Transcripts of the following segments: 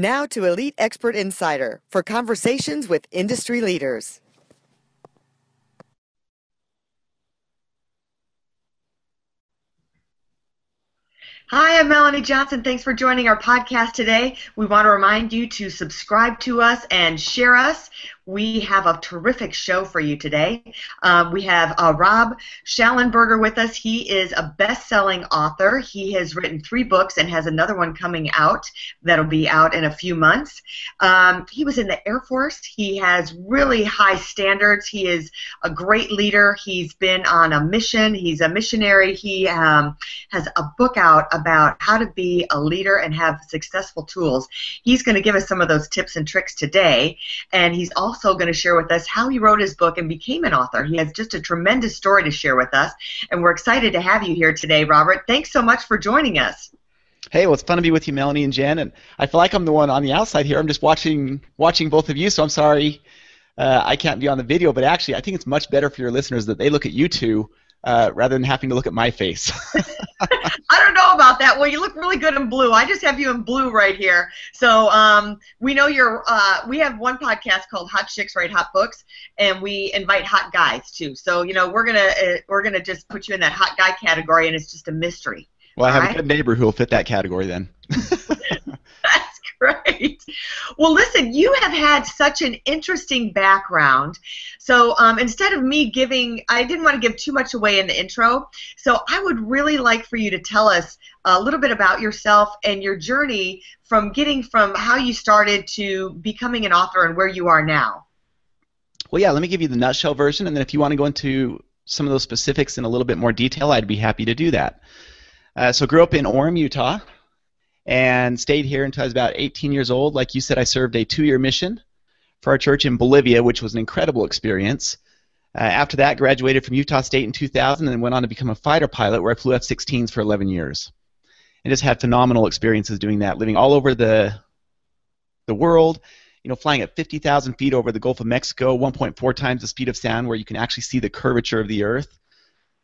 Now to Elite Expert Insider for conversations with industry leaders. Hi, I'm Melanie Johnson. Thanks for joining our podcast today. We want to remind you to subscribe to us and share us we have a terrific show for you today. Um, we have uh, Rob Shallenberger with us. He is a best-selling author. He has written three books and has another one coming out that'll be out in a few months. Um, he was in the Air Force. He has really high standards. He is a great leader. He's been on a mission. He's a missionary. He um, has a book out about how to be a leader and have successful tools. He's going to give us some of those tips and tricks today, and he's also also going to share with us how he wrote his book and became an author. He has just a tremendous story to share with us, and we're excited to have you here today, Robert. Thanks so much for joining us. Hey, well, it's fun to be with you, Melanie and Jen, and I feel like I'm the one on the outside here. I'm just watching watching both of you, so I'm sorry uh, I can't be on the video. But actually, I think it's much better for your listeners that they look at you two uh, rather than having to look at my face. I don't know about that. Well, you look really good in blue. I just have you in blue right here. So um, we know you're. Uh, we have one podcast called Hot Chicks Write Hot Books, and we invite hot guys too. So you know we're gonna uh, we're gonna just put you in that hot guy category, and it's just a mystery. Well, I have right? a good neighbor who will fit that category then. Great. Well, listen, you have had such an interesting background. So um, instead of me giving, I didn't want to give too much away in the intro. So I would really like for you to tell us a little bit about yourself and your journey from getting from how you started to becoming an author and where you are now. Well, yeah, let me give you the nutshell version, and then if you want to go into some of those specifics in a little bit more detail, I'd be happy to do that. Uh, so, grew up in Orem, Utah and stayed here until I was about 18 years old. Like you said, I served a two-year mission for our church in Bolivia, which was an incredible experience. Uh, after that, graduated from Utah State in 2000 and went on to become a fighter pilot where I flew F-16s for 11 years. And just had phenomenal experiences doing that, living all over the the world, you know, flying at 50,000 feet over the Gulf of Mexico, 1.4 times the speed of sound, where you can actually see the curvature of the Earth.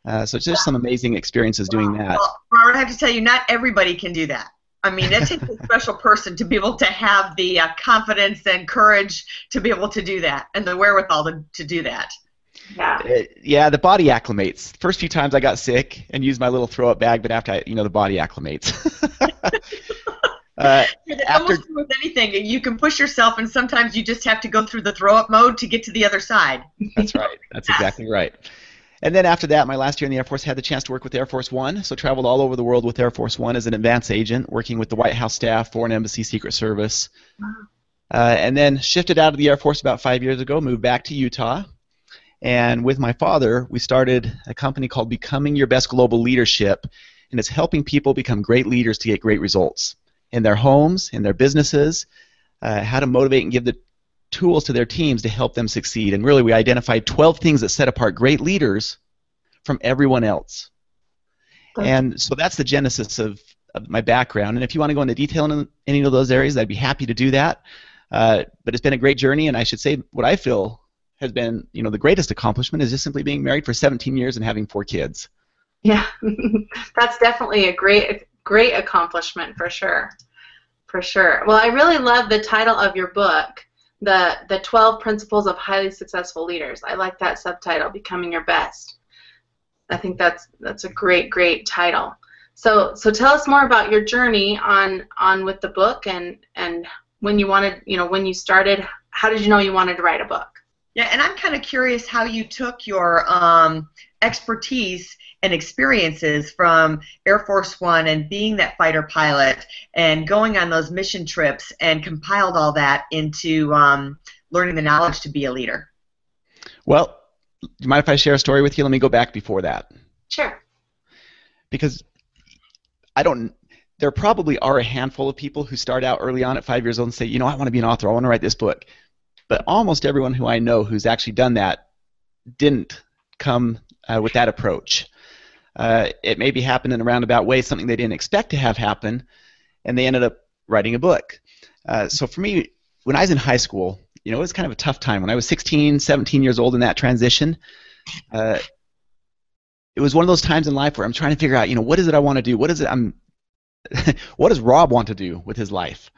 Uh, so it's just some amazing experiences doing that. Well, Robert, I have to tell you, not everybody can do that. I mean, it takes a special person to be able to have the uh, confidence and courage to be able to do that, and the wherewithal to, to do that. Yeah. Uh, yeah, the body acclimates. First few times I got sick and used my little throw up bag, but after I, you know, the body acclimates. uh, after, with anything, you can push yourself, and sometimes you just have to go through the throw up mode to get to the other side. That's right. That's exactly right. And then after that, my last year in the Air Force, had the chance to work with Air Force One. So traveled all over the world with Air Force One as an advance agent, working with the White House staff, Foreign Embassy, Secret Service. Uh, and then shifted out of the Air Force about five years ago, moved back to Utah. And with my father, we started a company called Becoming Your Best Global Leadership. And it's helping people become great leaders to get great results in their homes, in their businesses, uh, how to motivate and give the tools to their teams to help them succeed. And really, we identified 12 things that set apart great leaders from everyone else. And so that's the genesis of, of my background. And if you want to go into detail in any of those areas, I'd be happy to do that. Uh, but it's been a great journey, and I should say what I feel has been, you know, the greatest accomplishment is just simply being married for 17 years and having four kids. Yeah, that's definitely a great, great accomplishment for sure, for sure. Well, I really love the title of your book the the 12 principles of highly successful leaders. I like that subtitle, becoming your best. I think that's that's a great great title. So so tell us more about your journey on on with the book and and when you wanted, you know, when you started, how did you know you wanted to write a book? Yeah, and I'm kind of curious how you took your um, expertise and experiences from Air Force One and being that fighter pilot and going on those mission trips and compiled all that into um, learning the knowledge to be a leader. Well, do you mind if I share a story with you? Let me go back before that. Sure. Because I don't. There probably are a handful of people who start out early on at five years old and say, you know, I want to be an author. I want to write this book. But almost everyone who I know who's actually done that didn't come uh, with that approach. Uh, it maybe happened in a roundabout way, something they didn't expect to have happen, and they ended up writing a book. Uh, so for me, when I was in high school, you know, it was kind of a tough time. When I was 16, 17 years old in that transition, uh, it was one of those times in life where I'm trying to figure out, you know, what is it I want to do? What is it I'm what does Rob want to do with his life?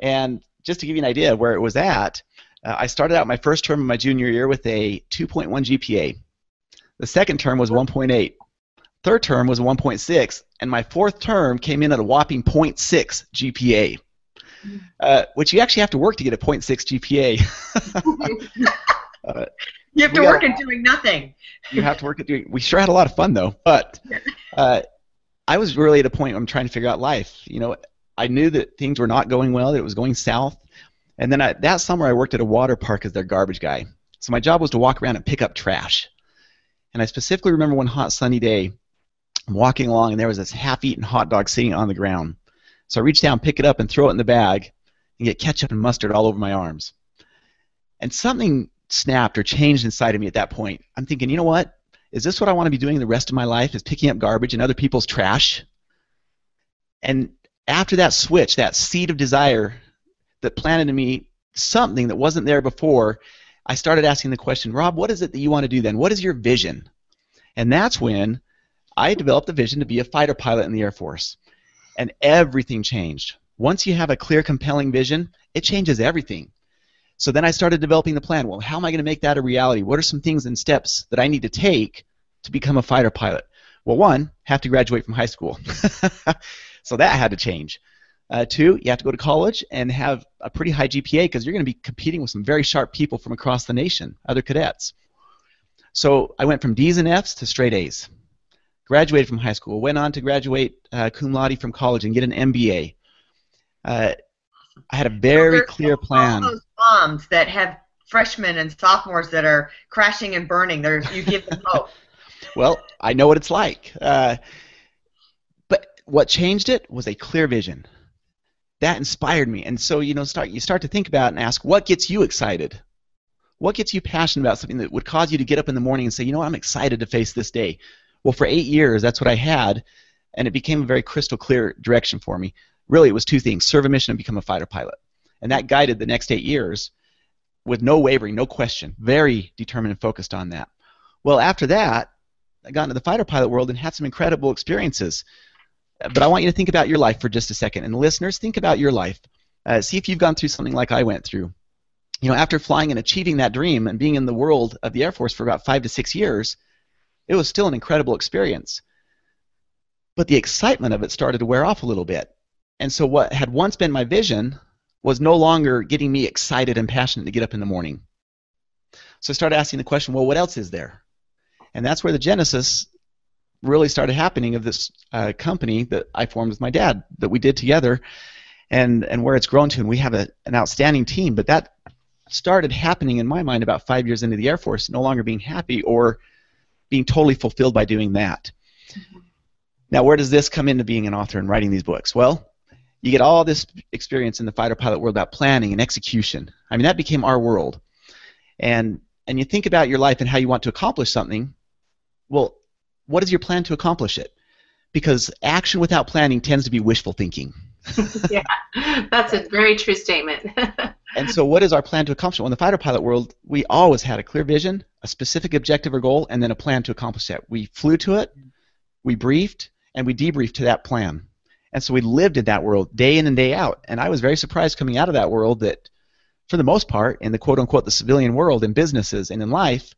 And just to give you an idea of where it was at, uh, I started out my first term of my junior year with a 2.1 GPA. The second term was 1.8. Third term was 1.6, and my fourth term came in at a whopping 0.6 GPA, uh, which you actually have to work to get a 0.6 GPA. uh, you have to work at doing nothing. you have to work at doing. We sure had a lot of fun though, but uh, I was really at a point where I'm trying to figure out life. You know, I knew that things were not going well, that it was going south. And then I, that summer, I worked at a water park as their garbage guy. So my job was to walk around and pick up trash. And I specifically remember one hot sunny day, I'm walking along, and there was this half-eaten hot dog sitting on the ground. So I reached down, pick it up, and throw it in the bag, and get ketchup and mustard all over my arms. And something snapped or changed inside of me at that point. I'm thinking, you know what? Is this what I want to be doing the rest of my life? Is picking up garbage and other people's trash? And after that switch, that seed of desire that planted in me something that wasn't there before, I started asking the question, Rob, what is it that you want to do then? What is your vision? And that's when I developed the vision to be a fighter pilot in the Air Force. And everything changed. Once you have a clear, compelling vision, it changes everything. So then I started developing the plan. Well, how am I going to make that a reality? What are some things and steps that I need to take to become a fighter pilot? Well, one, have to graduate from high school. so that had to change. Uh, two, you have to go to college and have a pretty high GPA because you're going to be competing with some very sharp people from across the nation, other cadets. So I went from D's and F's to straight A's. Graduated from high school, went on to graduate uh, cum laude from college and get an MBA. Uh, I had a very clear plan. All those bombs that have freshmen and sophomores that are crashing and burning. There, you give them hope. well, I know what it's like. Uh, but what changed it was a clear vision that inspired me. And so, you know, start you start to think about and ask, what gets you excited? What gets you passionate about something that would cause you to get up in the morning and say, you know, what, I'm excited to face this day. Well, for eight years, that's what I had, and it became a very crystal clear direction for me. Really, it was two things: serve a mission and become a fighter pilot. And that guided the next eight years with no wavering, no question, very determined and focused on that. Well, after that, I got into the fighter pilot world and had some incredible experiences. But I want you to think about your life for just a second. And listeners, think about your life. Uh, see if you've gone through something like I went through. You know, after flying and achieving that dream and being in the world of the Air Force for about five to six years, it was still an incredible experience. But the excitement of it started to wear off a little bit. And so what had once been my vision was no longer getting me excited and passionate to get up in the morning. So I started asking the question, well, what else is there? And that's where the genesis really started happening of this uh, company that I formed with my dad that we did together, and and where it's grown to, and we have a, an outstanding team. But that started happening in my mind about five years into the Air Force, no longer being happy or being totally fulfilled by doing that. Mm-hmm. Now, where does this come into being an author and writing these books? Well, you get all this experience in the fighter pilot world about planning and execution. I mean, that became our world. And and you think about your life and how you want to accomplish something. Well, what is your plan to accomplish it? Because action without planning tends to be wishful thinking. yeah, that's a very true statement. and so, what is our plan to accomplish? Well, in the fighter pilot world, we always had a clear vision, a specific objective or goal, and then a plan to accomplish that. We flew to it, we briefed, and we debriefed to that plan. And so we lived in that world day in and day out. And I was very surprised coming out of that world that, for the most part, in the quote unquote the civilian world, in businesses and in life,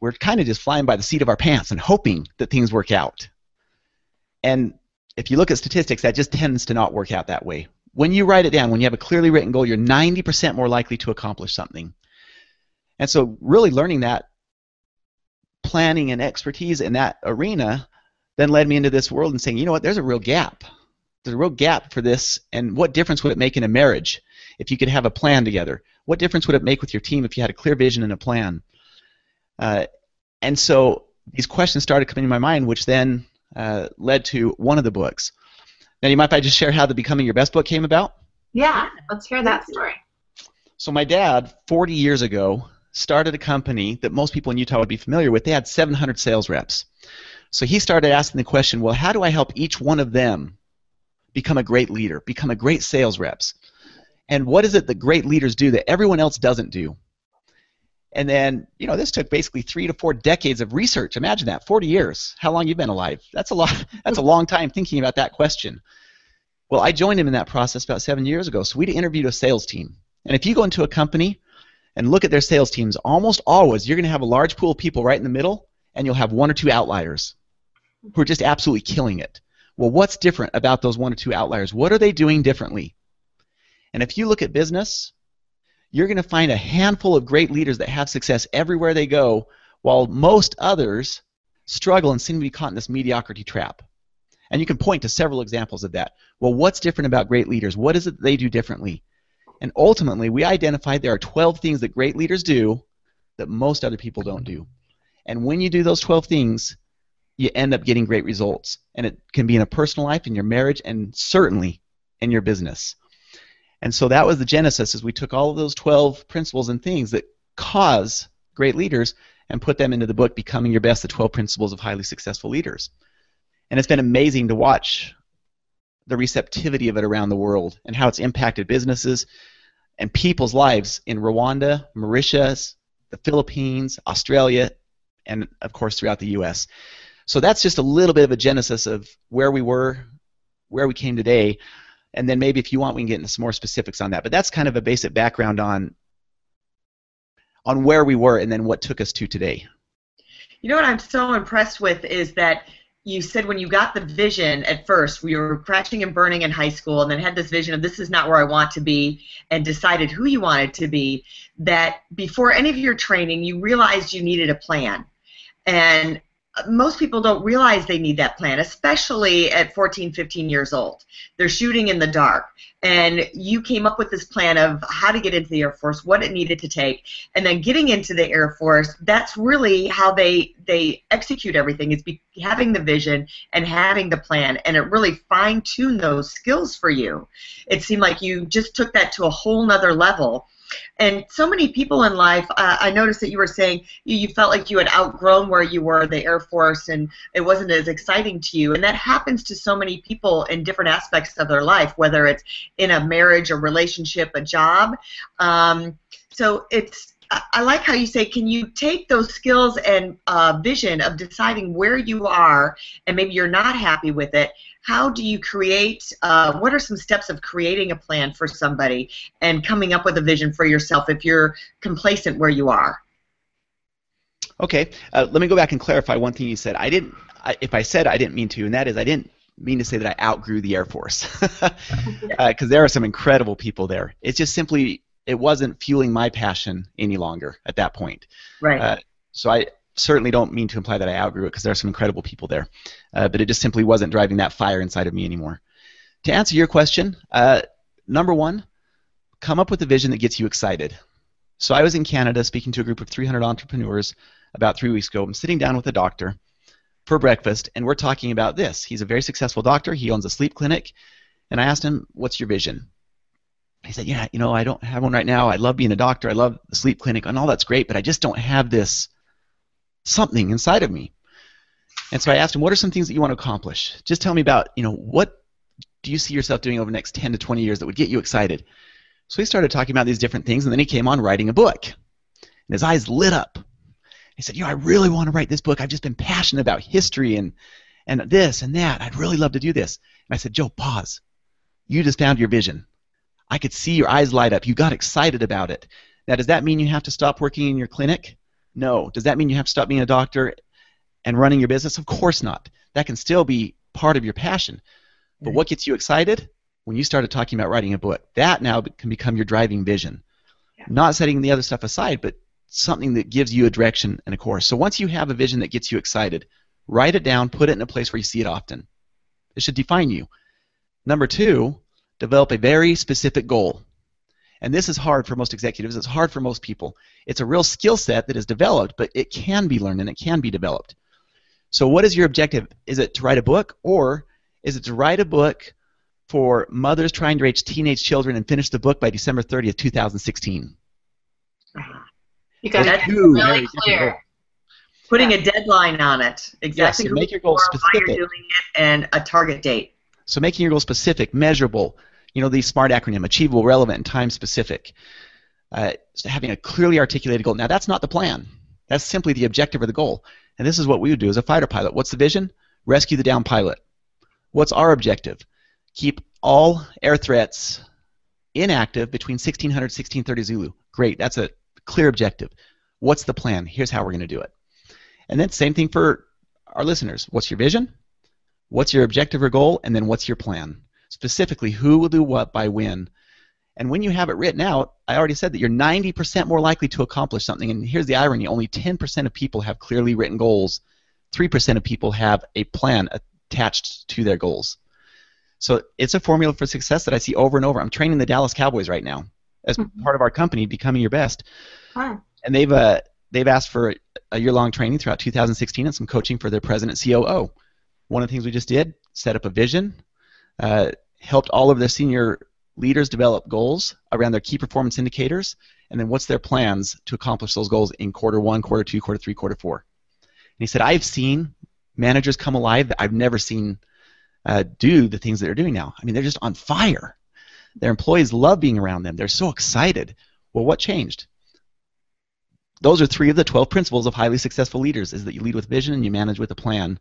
we're kind of just flying by the seat of our pants and hoping that things work out. And if you look at statistics, that just tends to not work out that way. When you write it down, when you have a clearly written goal, you're 90% more likely to accomplish something. And so, really learning that planning and expertise in that arena then led me into this world and saying, you know what, there's a real gap. There's a real gap for this, and what difference would it make in a marriage if you could have a plan together? What difference would it make with your team if you had a clear vision and a plan? Uh, and so these questions started coming to my mind, which then uh, led to one of the books. Now, you if I just share how the Becoming Your Best book came about? Yeah, let's hear that story. So my dad, 40 years ago, started a company that most people in Utah would be familiar with. They had 700 sales reps. So he started asking the question, well, how do I help each one of them become a great leader, become a great sales reps? And what is it that great leaders do that everyone else doesn't do? And then, you know, this took basically three to four decades of research. Imagine that, 40 years. How long you've been alive? That's a lot. That's a long time thinking about that question. Well, I joined him in that process about seven years ago. So we interviewed a sales team. And if you go into a company and look at their sales teams, almost always you're going to have a large pool of people right in the middle, and you'll have one or two outliers who are just absolutely killing it. Well, what's different about those one or two outliers? What are they doing differently? And if you look at business, you're going to find a handful of great leaders that have success everywhere they go, while most others struggle and seem to be caught in this mediocrity trap. And you can point to several examples of that. Well, what's different about great leaders? What is it they do differently? And ultimately, we identified there are 12 things that great leaders do that most other people don't do. And when you do those 12 things, you end up getting great results. And it can be in a personal life, in your marriage, and certainly in your business. And so that was the genesis as we took all of those 12 principles and things that cause great leaders and put them into the book Becoming Your Best, the 12 Principles of Highly Successful Leaders. And it's been amazing to watch the receptivity of it around the world and how it's impacted businesses and people's lives in Rwanda, Mauritius, the Philippines, Australia, and of course throughout the U.S. So that's just a little bit of a genesis of where we were, where we came today, and then maybe if you want, we can get into some more specifics on that. But that's kind of a basic background on on where we were and then what took us to today. You know what I'm so impressed with is that you said when you got the vision at first, we were crashing and burning in high school, and then had this vision of this is not where I want to be, and decided who you wanted to be. That before any of your training, you realized you needed a plan. And most people don't realize they need that plan, especially at 14, 15 years old. They're shooting in the dark. And you came up with this plan of how to get into the Air Force, what it needed to take, and then getting into the Air Force, that's really how they they execute everything is be, having the vision and having the plan and it really fine-tuned those skills for you. It seemed like you just took that to a whole nother level and so many people in life, uh, I noticed that you were saying you, you felt like you had outgrown where you were, the Air Force, and it wasn't as exciting to you. And that happens to so many people in different aspects of their life, whether it's in a marriage, a relationship, a job. Um, so it's I like how you say, can you take those skills and uh, vision of deciding where you are and maybe you're not happy with it? How do you create, uh, what are some steps of creating a plan for somebody and coming up with a vision for yourself if you're complacent where you are? Okay, uh, let me go back and clarify one thing you said. I didn't, I, if I said I didn't mean to, and that is I didn't mean to say that I outgrew the Air Force because uh, there are some incredible people there. It's just simply it wasn't fueling my passion any longer at that point. Right. Uh, so I certainly don't mean to imply that I outgrew it because there are some incredible people there, uh, but it just simply wasn't driving that fire inside of me anymore. To answer your question, uh, number one, come up with a vision that gets you excited. So I was in Canada speaking to a group of 300 entrepreneurs about three weeks ago. I'm sitting down with a doctor for breakfast, and we're talking about this. He's a very successful doctor. He owns a sleep clinic, and I asked him, "What's your vision?" He said, "Yeah, you know, I don't have one right now. I love being a doctor. I love the sleep clinic, and all that's great, but I just don't have this something inside of me." And so I asked him, "What are some things that you want to accomplish? Just tell me about, you know, what do you see yourself doing over the next 10 to 20 years that would get you excited?" So he started talking about these different things, and then he came on writing a book, and his eyes lit up. He said, "You know, I really want to write this book. I've just been passionate about history and and this and that. I'd really love to do this." And I said, "Joe, pause. You just found your vision." I could see your eyes light up. You got excited about it. Now, does that mean you have to stop working in your clinic? No. Does that mean you have to stop being a doctor and running your business? Of course not. That can still be part of your passion. But mm. what gets you excited? When you started talking about writing a book. That now can become your driving vision. Yeah. Not setting the other stuff aside, but something that gives you a direction and a course. So once you have a vision that gets you excited, write it down, put it in a place where you see it often. It should define you. Number two, develop a very specific goal. And this is hard for most executives. It's hard for most people. It's a real skill set that is developed, but it can be learned and it can be developed. So, what is your objective? Is it to write a book, or is it to write a book for mothers trying to raise teenage children and finish the book by December 30th, 2016. You got it really clear. Putting a deadline on it. Exactly. so make your you goals are, Why you're specific. and a target date. So making your goals specific, measurable, you know, the SMART acronym, achievable, relevant, and time specific. Uh, having a clearly articulated goal. Now that's not the plan. That's simply the objective or the goal. And this is what we would do as a fighter pilot. What's the vision? Rescue the down pilot. What's our objective? Keep all air threats inactive between 1600 and 1630 Zulu. Great. That's a clear objective. What's the plan? Here's how we're going to do it. And then same thing for our listeners. What's your vision? What's your objective or goal? And then what's your plan? Specifically, who will do what by when? And when you have it written out, I already said that you're 90% more likely to accomplish something. And here's the irony only 10% of people have clearly written goals, 3% of people have a plan attached to their goals. So it's a formula for success that I see over and over. I'm training the Dallas Cowboys right now as Mhm. part of our company, Becoming Your Best and they've uh, they've asked for a year-long training throughout 2016 and some coaching for their president COO. One of the things we just did, set up a vision, uh, helped all of their senior leaders develop goals around their key performance indicators, and then what's their plans to accomplish those goals in quarter one, quarter two, quarter three, quarter four. And he said, I've seen managers come alive that I've never seen uh, do the things that they're doing now. I mean, they're just on fire. Their employees love being around them. They're so excited. Well, what changed? those are three of the 12 principles of highly successful leaders is that you lead with vision and you manage with a plan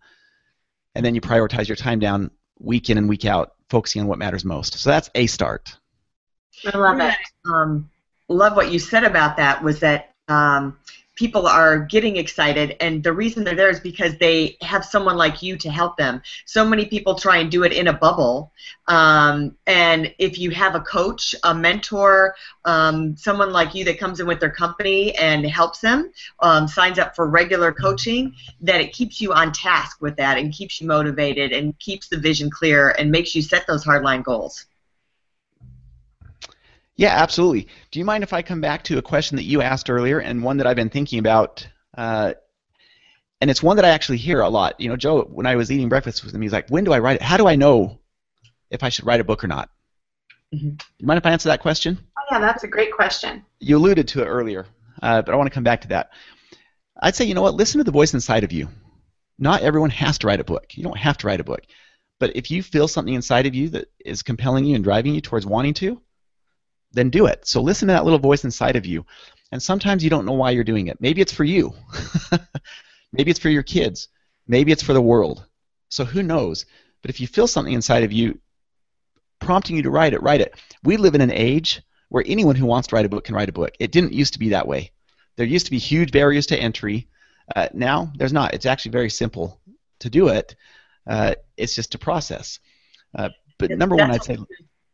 and then you prioritize your time down week in and week out focusing on what matters most so that's a start I love it. um, love what you said about that was that um, people are getting excited, and the reason they're there is because they have someone like you to help them. So many people try and do it in a bubble, um, and if you have a coach, a mentor, um, someone like you that comes in with their company and helps them, um, signs up for regular coaching, that it keeps you on task with that and keeps you motivated and keeps the vision clear and makes you set those hardline goals. Yeah absolutely do you mind if i come back to a question that you asked earlier and one that i've been thinking about uh, and it's one that i actually hear a lot you know joe when i was eating breakfast with him he's like when do i write it how do i know if i should write a book or not Mhm. do you mind if i answer that question Oh, yeah, that's a great question. you alluded to it earlier, uh, but I want to come back to that. I'd say, you know what, listen to the voice inside of you. Not everyone has to write a book. You don't have to write a book. But if you feel something inside of you that is compelling you and driving you towards wanting to, then do it. So listen to that little voice inside of you. And sometimes you don't know why you're doing it. Maybe it's for you. Maybe it's for your kids. Maybe it's for the world. So who knows? But if you feel something inside of you prompting you to write it, write it. We live in an age where anyone who wants to write a book can write a book. It didn't used to be that way. There used to be huge barriers to entry. Uh, now there's not. It's actually very simple to do it. Uh, it's just a process. Uh, but number one, I'd say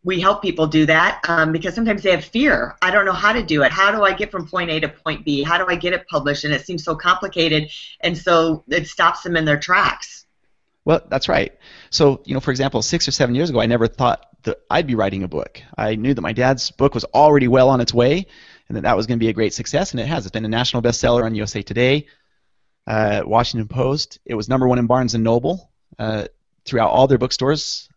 we help people do that um, because sometimes they have fear. I don't know how to do it. How do I get from point A to point B? How do I get it published? And it seems so complicated, and so it stops them in their tracks. Well, that's right. So, you know, for example, six or seven years ago, I never thought that I'd be writing a book. I knew that my dad's book was already well on its way, and that that was going to be a great success, and it has. It's been a national bestseller on USA Today, uh, Washington Post. It was number one in Barnes and Noble uh, throughout all their bookstores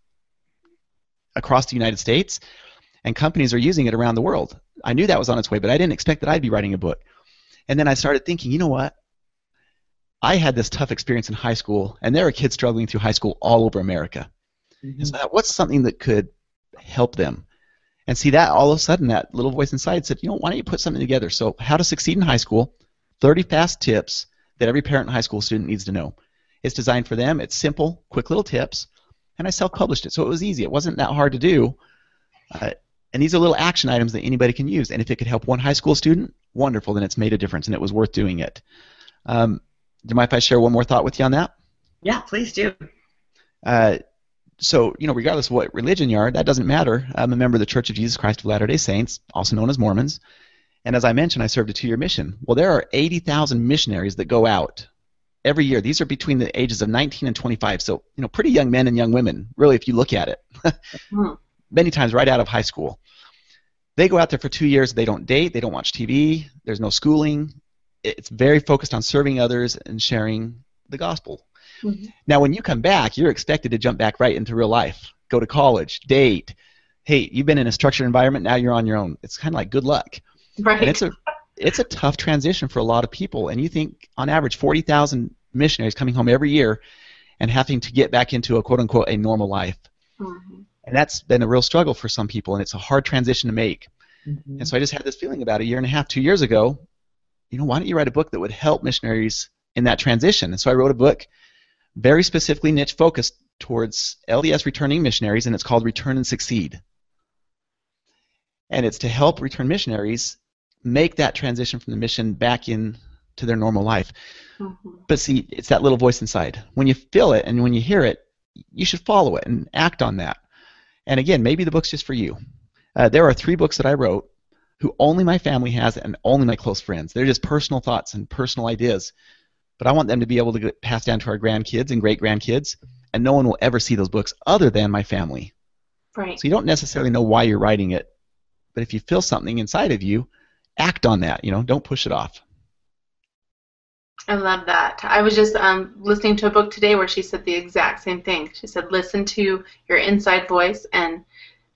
across the United States, and companies are using it around the world. I knew that was on its way, but I didn't expect that I'd be writing a book. And then I started thinking, you know what? I had this tough experience in high school, and there are kids struggling through high school all over America. Mm-hmm. And so what's something that could help them? And see that all of a sudden, that little voice inside said, you know, why don't you put something together? So, how to succeed in high school, 30 fast tips that every parent and high school student needs to know. It's designed for them. It's simple, quick little tips, and I self-published it, so it was easy. It wasn't that hard to do. Uh, and these are little action items that anybody can use. And if it could help one high school student, wonderful. Then it's made a difference, and it was worth doing it. Um, do you mind if I share one more thought with you on that? Yeah, please do. Uh, so, you know, regardless of what religion you are, that doesn't matter. I'm a member of the Church of Jesus Christ of Latter-day Saints, also known as Mormons. And as I mentioned, I served a two-year mission. Well, there are 80,000 missionaries that go out every year. These are between the ages of 19 and 25, so you know, pretty young men and young women. Really, if you look at it, Hmm. many times right out of high school. They go out there for two years. They don't date. They don't watch TV. There's no schooling. It's very focused on serving others and sharing the gospel. Mhm. Now, when you come back, you're expected to jump back right into real life. go to college, date. Hey, you've been in a structured environment, now you're on your own. It's kind of like good luck. Right. And it's a it's a tough transition for a lot of people. And you think on average 40,000 missionaries coming home every year and having to get back into a quote unquote a normal life. Mhm. And that's been a real struggle for some people and it's a hard transition to make. Mhm. And so I just had this feeling about a year and a half, two years ago, you know, why don't you write a book that would help missionaries in that transition? And so I wrote a book very specifically niche focused towards LDS returning missionaries, and it's called Return and Succeed. And it's to help return missionaries make that transition from the mission back in to their normal life. Mhm. But see, it's that little voice inside. When you feel it and when you hear it, you should follow it and act on that. And again, maybe the book's just for you. Uh, there are three books that I wrote who only my family has and only my close friends. They're just personal thoughts and personal ideas. But I want them to be able to get passed down to our grandkids and great grandkids, and no one will ever see those books other than my family. Right. So you don't necessarily know why you're writing it, but if you feel something inside of you, act on that. You know, don't push it off. I love that. I was just um, listening to a book today where she said the exact same thing. She said, "Listen to your inside voice and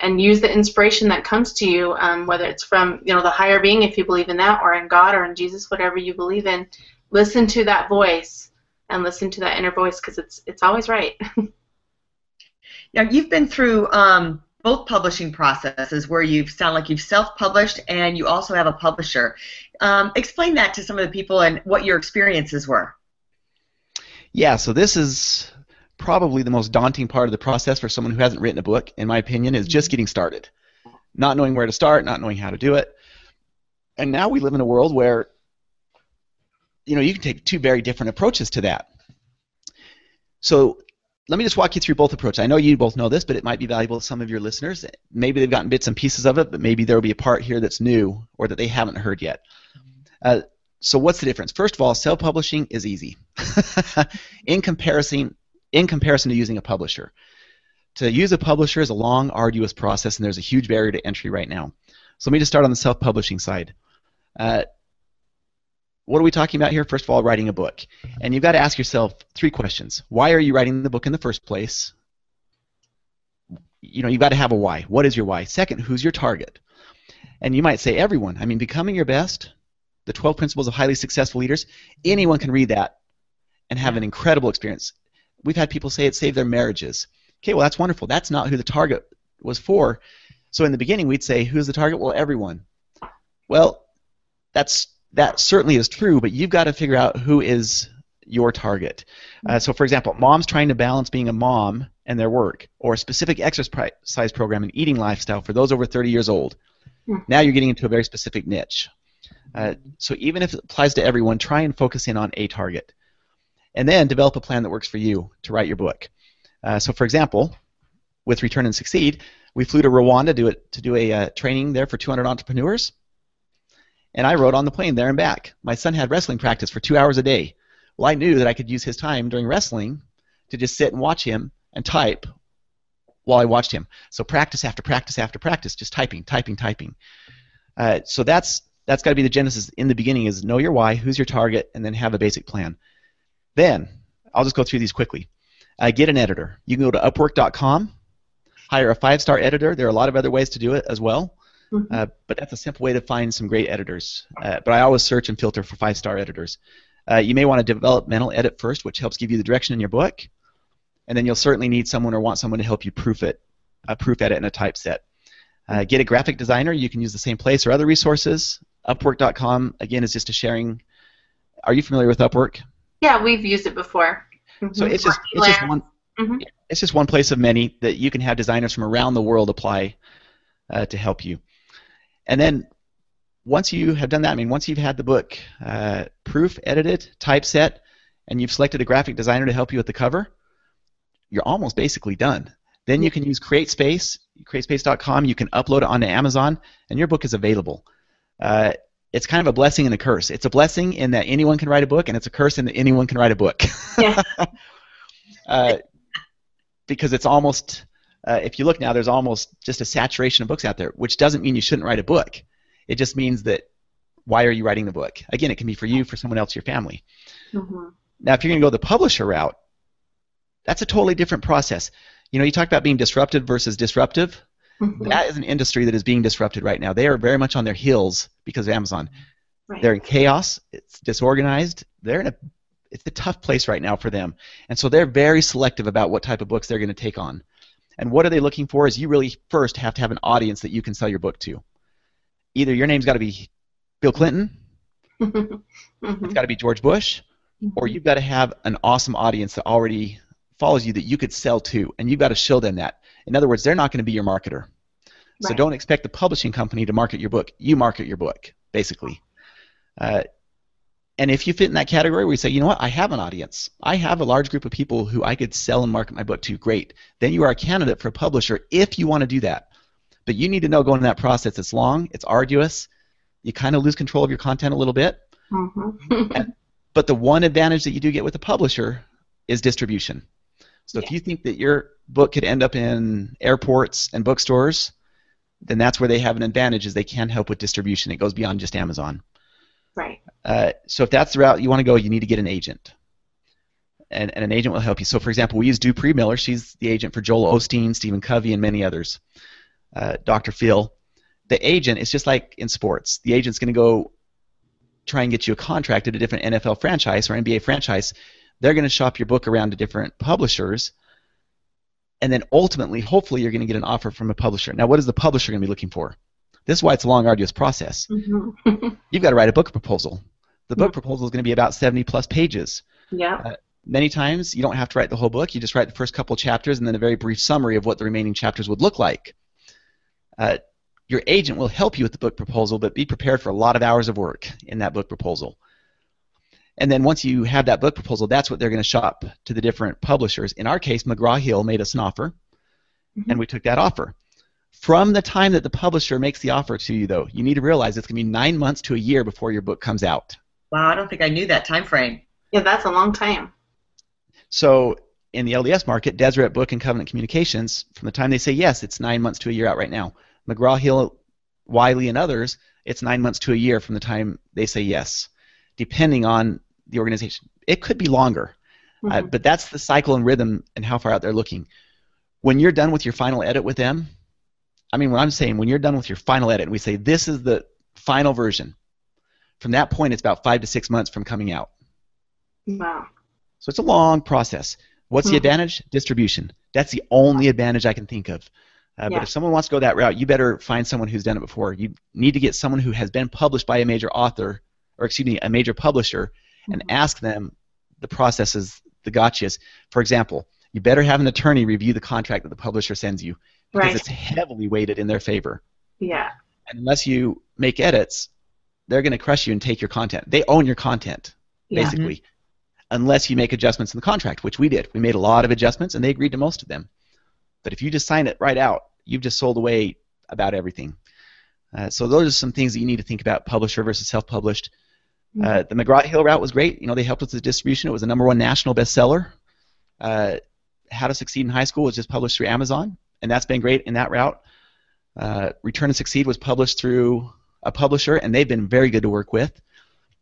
and use the inspiration that comes to you, um, whether it's from you know the higher being, if you believe in that, or in God, or in Jesus, whatever you believe in. Listen to that voice and listen to that inner voice because it's it's always right." Now you've been through um, both publishing processes where you sound like you've self-published and you also have a publisher. Um, explain that to some of the people and what your experiences were. Yeah, so this is probably the most daunting part of the process for someone who hasn't written a book, in my opinion, is just getting started. Not knowing where to start, not knowing how to do it. And now we live in a world where you know, you can take two very different approaches to that. So let me just walk you through both approaches. I know you both know this, but it might be valuable to some of your listeners. Maybe they've gotten bits and pieces of it, but maybe there will be a part here that's new or that they haven't heard yet. Uh, so what's the difference? First of all, self-publishing is easy in comparison in comparison to using a publisher. To use a publisher is a long, arduous process, and there's a huge barrier to entry right now. So let me just start on the self-publishing side. Uh, what are we talking about here? First of all, writing a book. And you've got to ask yourself three questions. Why are you writing the book in the first place? You know, you've got to have a why. What is your why? Second, who's your target? And you might say everyone. I mean, becoming your best, the 12 principles of highly successful leaders, anyone can read that and have an incredible experience. We've had people say it saved their marriages. Okay, well, that's wonderful. That's not who the target was for. So in the beginning, we'd say, who's the target? Well, everyone. Well, that's that certainly is true, but you've got to figure out who is your target. Uh, so, for example, moms trying to balance being a mom and their work, or a specific exercise program and eating lifestyle for those over 30 years old. Hmm. Now you're getting into a very specific niche. Uh, so even if it applies to everyone, try and focus in on a target. And then develop a plan that works for you to write your book. Uh, so, for example, with Return and Succeed, we flew to Rwanda to do, it, to do a uh, training there for 200 entrepreneurs and I rode on the plane there and back. My son had wrestling practice for two hours a day. Well, I knew that I could use his time during wrestling to just sit and watch him and type while I watched him. So practice after practice after practice, just typing, typing, typing. Uh, so that's that's got to be the genesis in the beginning: is know your why, who's your target, and then have a basic plan. Then I'll just go through these quickly. Uh, get an editor. You can go to Upwork.com, hire a five-star editor. There are a lot of other ways to do it as well. Mhm. Uh, but that's a simple way to find some great editors. Uh, but I always search and filter for five-star editors. Uh, you may want to developmental edit first, which helps give you the direction in your book, and then you'll certainly need someone or want someone to help you proof it, uh, proof edit and a typeset. Uh, get a graphic designer. You can use the same place or other resources. Upwork.com again is just a sharing. Are you familiar with Upwork? Yeah, we've used it before. So Mhm. it's just it's just one Mhm. it's just one place of many that you can have designers from around the world apply uh, to help you. And then once you have done that, I mean, once you've had the book uh, proof edited, typeset, and you've selected a graphic designer to help you with the cover, you're almost basically done. Then you can use CreateSpace, CreateSpace.com. You can upload it onto Amazon, and your book is available. Uh, it's kind of a blessing and a curse. It's a blessing in that anyone can write a book, and it's a curse in that anyone can write a book. Yeah. uh, because it's almost, uh, if you look now, there's almost just a saturation of books out there, which doesn't mean you shouldn't write a book. It just means that why are you writing the book? Again, it can be for you, for someone else, your family. Mhm. Now, if you're going to go the publisher route, that's a totally different process. you know, you talk about being disrupted versus disruptive. Mm-hmm. That is an industry that is being disrupted right now. They are very much on their heels because of Amazon. Right. They're in chaos. It's disorganized. They're in a it's a tough place right now for them, and so they're very selective about what type of books they're going to take on. And what are they looking for? Is you really first have to have an audience that you can sell your book to. Either your name's got to be Bill Clinton, mm-hmm. it's got to be George Bush, mm-hmm. or you've got to have an awesome audience that already follows you that you could sell to, and you've got to show them that. In other words, they're not going to be your marketer. Right. So don't expect the publishing company to market your book. You market your book, basically. Uh, and if you fit in that category where you say, you know what, I have an audience, I have a large group of people who I could sell and market my book to, great. Then you are a candidate for a publisher if you want to do that. But you need to know going in that process. It's long, it's arduous. You kind of lose control of your content a little bit. Mm-hmm. and, but the one advantage that you do get with a publisher is distribution. So yeah. if you think that your book could end up in airports and bookstores, then that's where they have an advantage is they can help with distribution. It goes beyond just Amazon. Right. Uh, so if that's the route you want to go, you need to get an agent. And, and an agent will help you. So, for example, we use Dupree Miller. She's the agent for Joel Osteen, Stephen Covey, and many others. Uh, Dr. Phil. The agent is just like in sports. The agent's going to go try and get you a contract at a different NFL franchise or NBA franchise. They're going to shop your book around to different publishers. And then ultimately, hopefully, you're going to get an offer from a publisher. Now, what is the publisher going to be looking for? This is why it's a long, arduous process. Mm-hmm. You've got to write a book proposal. The book mm-hmm. proposal is going to be about 70 plus pages. Yeah. Uh, many times you don't have to write the whole book. You just write the first couple chapters and then a very brief summary of what the remaining chapters would look like. Uh, your agent will help you with the book proposal, but be prepared for a lot of hours of work in that book proposal. And then once you have that book proposal, that's what they're going to shop to the different publishers. In our case, McGraw Hill made us an offer, mm-hmm. and we took that offer. From the time that the publisher makes the offer to you, though, you need to realize it's going to be nine months to a year before your book comes out. Wow, I don't think I knew that time frame. Yeah, that's a long time. So in the LDS market, Deseret Book and Covenant Communications, from the time they say yes, it's nine months to a year out right now. McGraw Hill, Wiley, and others, it's nine months to a year from the time they say yes, depending on the organization. It could be longer, uh, mm-hmm. uh, but that's the cycle and rhythm and how far out they're looking. When you're done with your final edit with them, I mean, what I'm saying, when you're done with your final edit, and we say this is the final version, from that point, it's about five to six months from coming out. Wow. So it's a long process. What's mm-hmm. the advantage? Distribution. That's the only advantage I can think of. Uh, yeah. But if someone wants to go that route, you better find someone who's done it before. You need to get someone who has been published by a major author, or excuse me, a major publisher, mm-hmm. and ask them the processes, the gotchas. For example, you better have an attorney review the contract that the publisher sends you because right. it's heavily weighted in their favor. Yeah. And unless you make edits, they're going to crush you and take your content. They own your content, yeah. basically, unless you make adjustments in the contract, which we did. We made a lot of adjustments, and they agreed to most of them. But if you just sign it right out, you've just sold away about everything. Uh, so those are some things that you need to think about: publisher versus self-published. Mm-hmm. Uh, the McGraw Hill route was great. You know, they helped us with the distribution. It was a number one national bestseller. Uh, How to Succeed in High School was just published through Amazon and that's been great in that route. Uh, Return and Succeed was published through a publisher, and they've been very good to work with.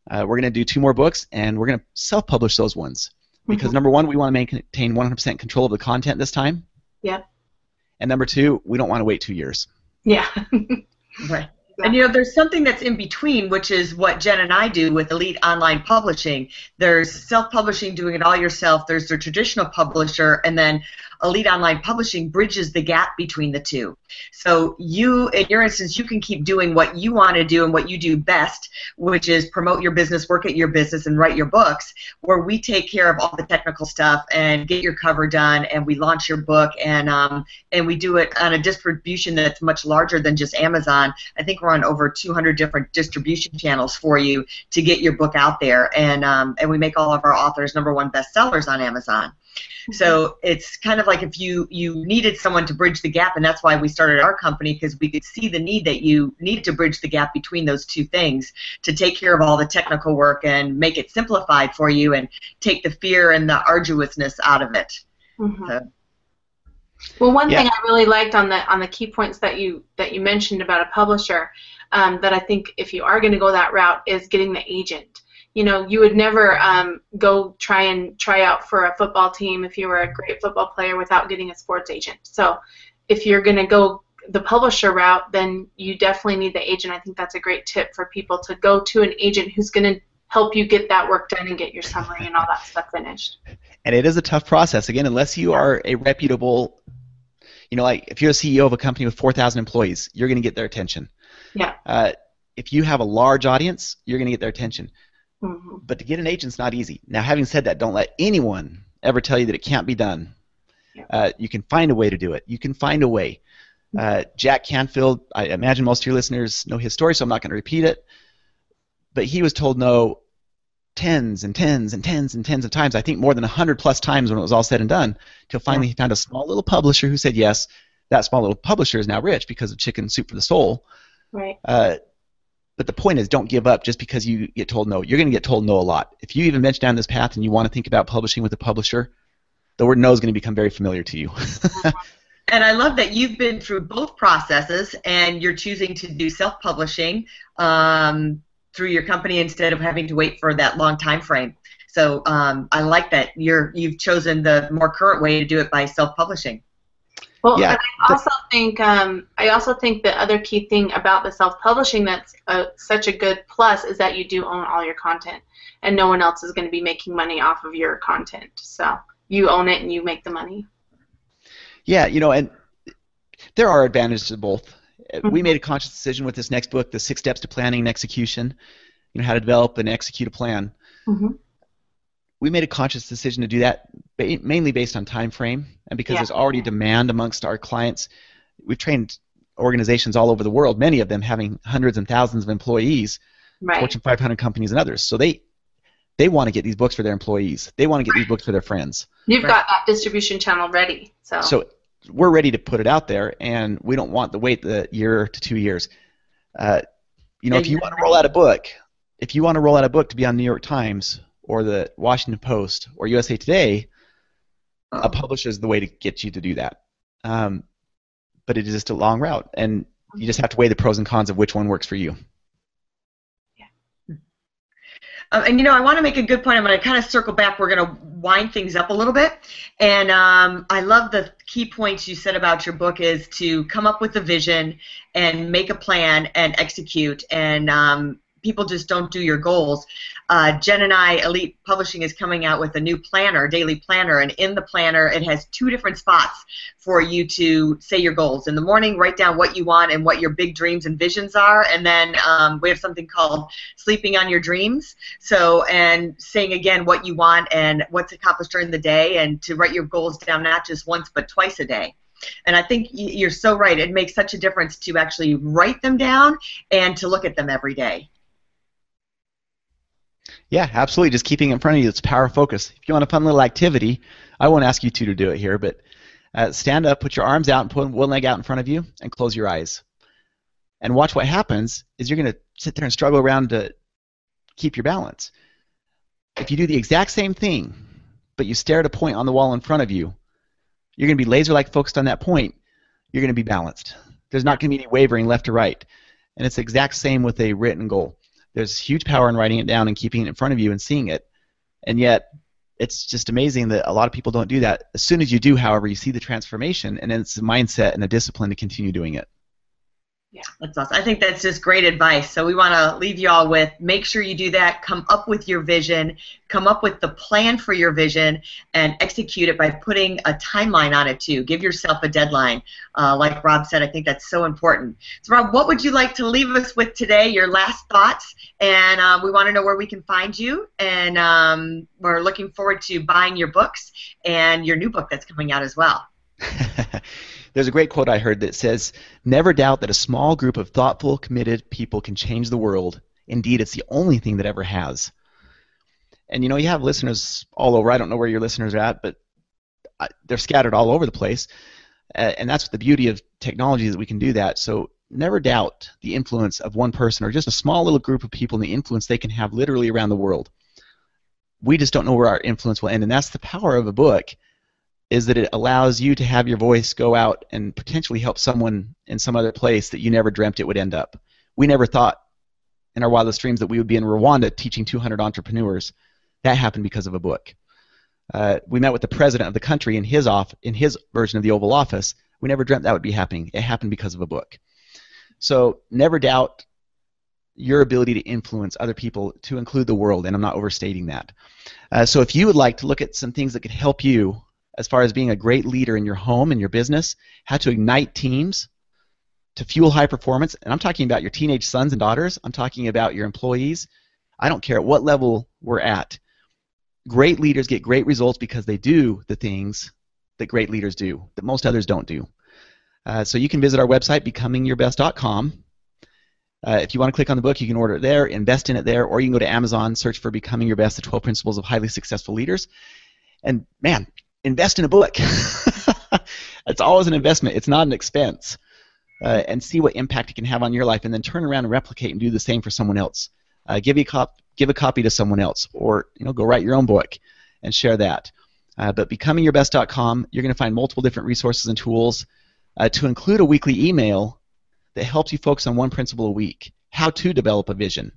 Uh, we're going to do two more books, and we're going to self-publish those ones because mm-hmm. number one, we want to maintain 100% control of the content this time. Yeah. And number two, we don't want to wait two years. Yeah. right. And you know, there's something that's in between, which is what Jen and I do with Elite Online Publishing. There's self-publishing, doing it all yourself. There's the traditional publisher, and then Elite Online Publishing bridges the gap between the two. So you, in your instance, you can keep doing what you want to do and what you do best, which is promote your business, work at your business, and write your books. Where we take care of all the technical stuff and get your cover done, and we launch your book, and um, and we do it on a distribution that's much larger than just Amazon. I think we're on over 200 different distribution channels for you to get your book out there, and um, and we make all of our authors number one bestsellers on Amazon. So it's kind of like if you you needed someone to bridge the gap, and that's why we started our company because we could see the need that you need to bridge the gap between those two things to take care of all the technical work and make it simplified for you and take the fear and the arduousness out of it. Mm-hmm. So. Well, one yeah. thing I really liked on the on the key points that you that you mentioned about a publisher um, that I think if you are going to go that route is getting the agent you know, you would never um, go try and try out for a football team if you were a great football player without getting a sports agent. So if you're going to go the publisher route, then you definitely need the agent. I think that's a great tip for people to go to an agent who's going to help you get that work done and get your summary and all that stuff finished. And it is a tough process. Again, unless you are a reputable, you know, like if you're a CEO of a company with 4,000 employees, you're going to get their attention. Yeah. Uh, if you have a large audience, you're going to get their attention. Mm-hmm. But to get an agent's not easy. Now, having said that, don't let anyone ever tell you that it can't be done. Yeah. Uh, you can find a way to do it. You can find a way. Uh, Jack Canfield, I imagine most of your listeners know his story, so I'm not going to repeat it. But he was told no tens and tens and tens and tens of times. I think more than 100 plus times when it was all said and done, till finally he found a small little publisher who said yes. That small little publisher is now rich because of Chicken Soup for the Soul. Right. Uh, but the point is, don't give up just because you get told no. You're going to get told no a lot. If you even venture down this path and you want to think about publishing with a publisher, the word no is going to become very familiar to you. And I love that you've been through both processes and you're choosing to do self-publishing um, through your company instead of having to wait for that long time frame. So um, I like that you're you've chosen the more current way to do it by self-publishing. Well, Yeah, and I also think um, I also think the other key thing about the self-publishing that's a, such a good plus is that you do own all your content, and no one else is going to be making money off of your content. So you own it and you make the money. Yeah, you know, and there are advantages to both. Uh, We made a conscious decision with this next book, The Six Steps to Planning and Execution, you know, how to develop and execute a plan. Mhm. We made a conscious decision to do that ba- mainly based on time frame and because Yeah. there's already demand amongst our clients. We've trained organizations all over the world, many of them having hundreds and thousands of employees, Right. Fortune 500 companies and others. So they they want to get these books for their employees. They want to get these books for their friends. You've Right. got that distribution channel ready. So. So we're ready to put it out there, and we don't want to wait the year to two years. Uh, you know, if you want to roll out a book, if you want to roll out a book to be on New York Times or the Washington Post or USA Today, a publisher is the way to get you to do that. Um, but it is just a long route, and you just have to weigh the pros and cons of which one works for you. Um, and you know, I want to make a good point. I'm going to kind of circle back. We're going to wind things up a little bit. And um, I love the key points you said about your book is to come up with a vision and make a plan and execute. And um, people just don't do your goals. Uh, Jen and I, Elite Publishing, is coming out with a new planner, daily planner, and in the planner it has two different spots for you to say your goals. In the morning, write down what you want and what your big dreams and visions are, and then um, we have something called sleeping on your dreams. So, and saying again what you want and what's accomplished during the day, and to write your goals down not just once but twice a day. And I think you're so right. It makes such a difference to actually write them down and to look at them every day. Yeah, absolutely. Just keeping it in front of you. It's power focus. If you want a fun little activity, I won't ask you two to do it here, but uh, stand up, put your arms out, and put one leg out in front of you, and close your eyes. And watch what happens. Is you're going to sit there and struggle around to keep your balance. If you do the exact same thing, but you stare at a point on the wall in front of you, you're going to be laser-like focused on that point. You're going to be balanced. There's not going to be any wavering left or right. And it's the exact same with a written goal. There's huge power in writing it down and keeping it in front of you and seeing it. And yet, it's just amazing that a lot of people don't do that. As soon as you do, however, you see the transformation, and it's a mindset and a discipline to continue doing it. That's awesome. I think that's just great advice. So we want to leave you all with make sure you do that. Come up with your vision, come up with the plan for your vision, and execute it by putting a timeline on it too. Give yourself a deadline. Uh, like Rob said, I think that's so important. So Rob, what would you like to leave us with today? Your last thoughts, and uh, we want to know where we can find you. And um, we're looking forward to buying your books and your new book that's coming out as well. There's a great quote I heard that says, Never doubt that a small group of thoughtful, committed people can change the world. Indeed, it's the only thing that ever has. And you know, you have listeners all over. I don't know where your listeners are at, but they're scattered all over the place. And that's the beauty of technology that we can do that. So never doubt the influence of one person or just a small little group of people and the influence they can have literally around the world. We just don't know where our influence will end. And that's the power of a book is that it allows you to have your voice go out and potentially help someone in some other place that you never dreamt it would end up. We never thought in our wildest dreams that we would be in Rwanda teaching 200 entrepreneurs. That happened because of a book. Uh, we met with the president of the country in his off in his version of the Oval Office. We never dreamt that would be happening. It happened because of a book. So never doubt your ability to influence other people to include the world, and I'm not overstating that. Uh, so if you would like to look at some things that could help you as far as being a great leader in your home and your business, how to ignite teams to fuel high performance, and I'm talking about your teenage sons and daughters, I'm talking about your employees. I don't care at what level we're at. Great leaders get great results because they do the things that great leaders do, that most others don't do. Uh, so you can visit our website, becomingyourbest.com. Uh, if you want to click on the book, you can order it there, invest in it there, or you can go to Amazon, search for Becoming Your Best, the 12 Principles of Highly Successful Leaders. And man, invest in a book. it's always an investment, it's not an expense. Uh, and see what impact it can have on your life, and then turn around and replicate and do the same for someone else. Uh, give, a cop- give a copy to someone else, or you know, go write your own book and share that. Uh, but becomingyourbest.com, you're going to find multiple different resources and tools uh, to include a weekly email that helps you focus on one principle a week how to develop a vision,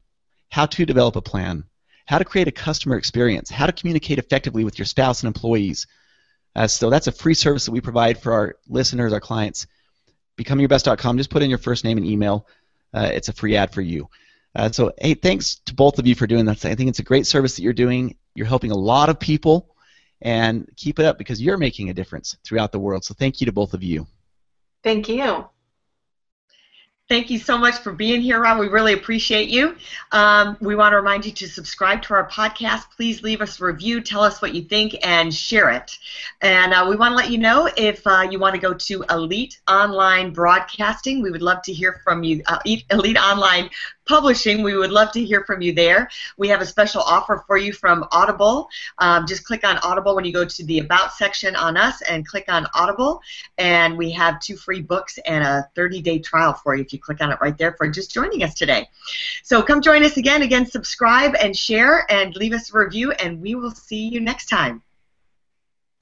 how to develop a plan, how to create a customer experience, how to communicate effectively with your spouse and employees. Uh, so that's a free service that we provide for our listeners, our clients. BecomingYourBest.com. Just put in your first name and email. Uh, it's a free ad for you. Uh, so, hey, thanks to both of you for doing that. I think it's a great service that you're doing. You're helping a lot of people, and keep it up because you're making a difference throughout the world. So, thank you to both of you. Thank you. Thank you so much for being here, Rob. We really appreciate you. Um, we want to remind you to subscribe to our podcast. Please leave us a review, tell us what you think, and share it. And uh, we want to let you know if uh, you want to go to Elite Online Broadcasting. We would love to hear from you. Uh, Elite Online Publishing. We would love to hear from you there. We have a special offer for you from Audible. Um, just click on Audible when you go to the About section on us and click on Audible. And we have two free books and a 30 day trial for you if you click on it right there for just joining us today. So come join us again. Again, subscribe and share and leave us a review, and we will see you next time